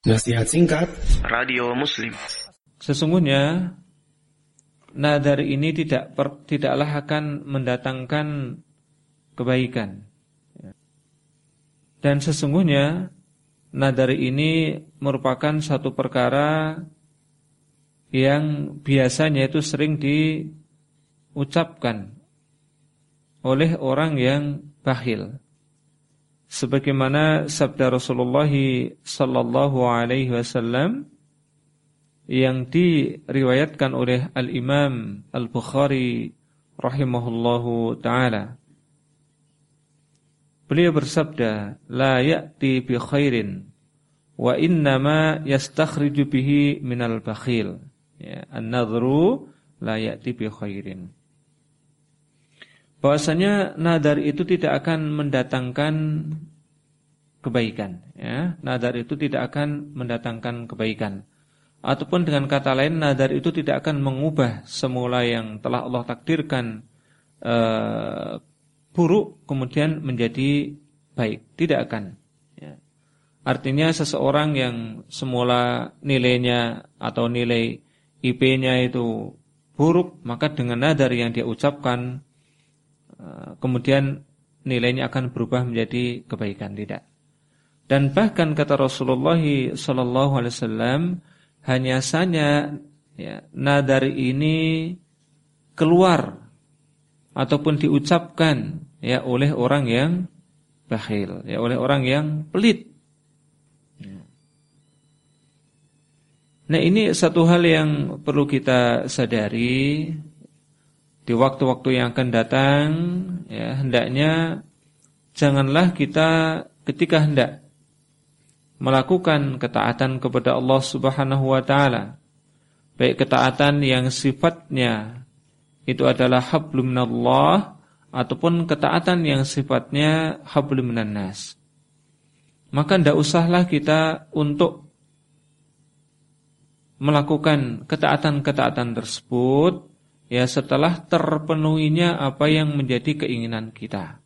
Nasihat singkat. Radio Muslim. Sesungguhnya Nadar ini tidak per, tidaklah akan mendatangkan kebaikan. Dan sesungguhnya Nadar ini merupakan satu perkara Yang biasanya itu sering diucapkan Oleh orang yang bakhil sebagaimana sabda Rasulullah sallallahu alaihi wasallam yang diriwayatkan oleh Al-Imam Al-Bukhari rahimahullahu taala. Beliau bersabda, "La ya'ti bi khairin wa innama yastakhriju bihi minal bakhil." Ya, an-nadhru la ya'ti bi khairin bahwasanya nadar itu tidak akan mendatangkan kebaikan ya. Nadar itu tidak akan mendatangkan kebaikan. Ataupun dengan kata lain nadar itu tidak akan mengubah semula yang telah Allah takdirkan uh, buruk kemudian menjadi baik. Tidak akan ya. artinya seseorang yang semula nilainya atau nilai IP-nya itu buruk maka dengan nadar yang dia ucapkan Eh, kemudian nilainya akan berubah menjadi kebaikan tidak. Dan bahkan kata Rasulullah sallallahu hanya saja ya, nadar ini keluar ataupun diucapkan ya oleh orang yang bakhil, ya oleh orang yang pelit. Ya. Nah ini satu hal yang perlu kita sadari di waktu-waktu yang akan datang ya hendaknya janganlah kita ketika hendak melakukan ketaatan kepada Allah Subhanahu wa taala. Baik ketaatan yang sifatnya itu adalah hablum minallah ataupun ketaatan yang sifatnya hablum minannas maka tidak usahlah kita untuk melakukan ketaatan-ketaatan tersebut ya setelah terpenuhinya apa yang menjadi keinginan kita.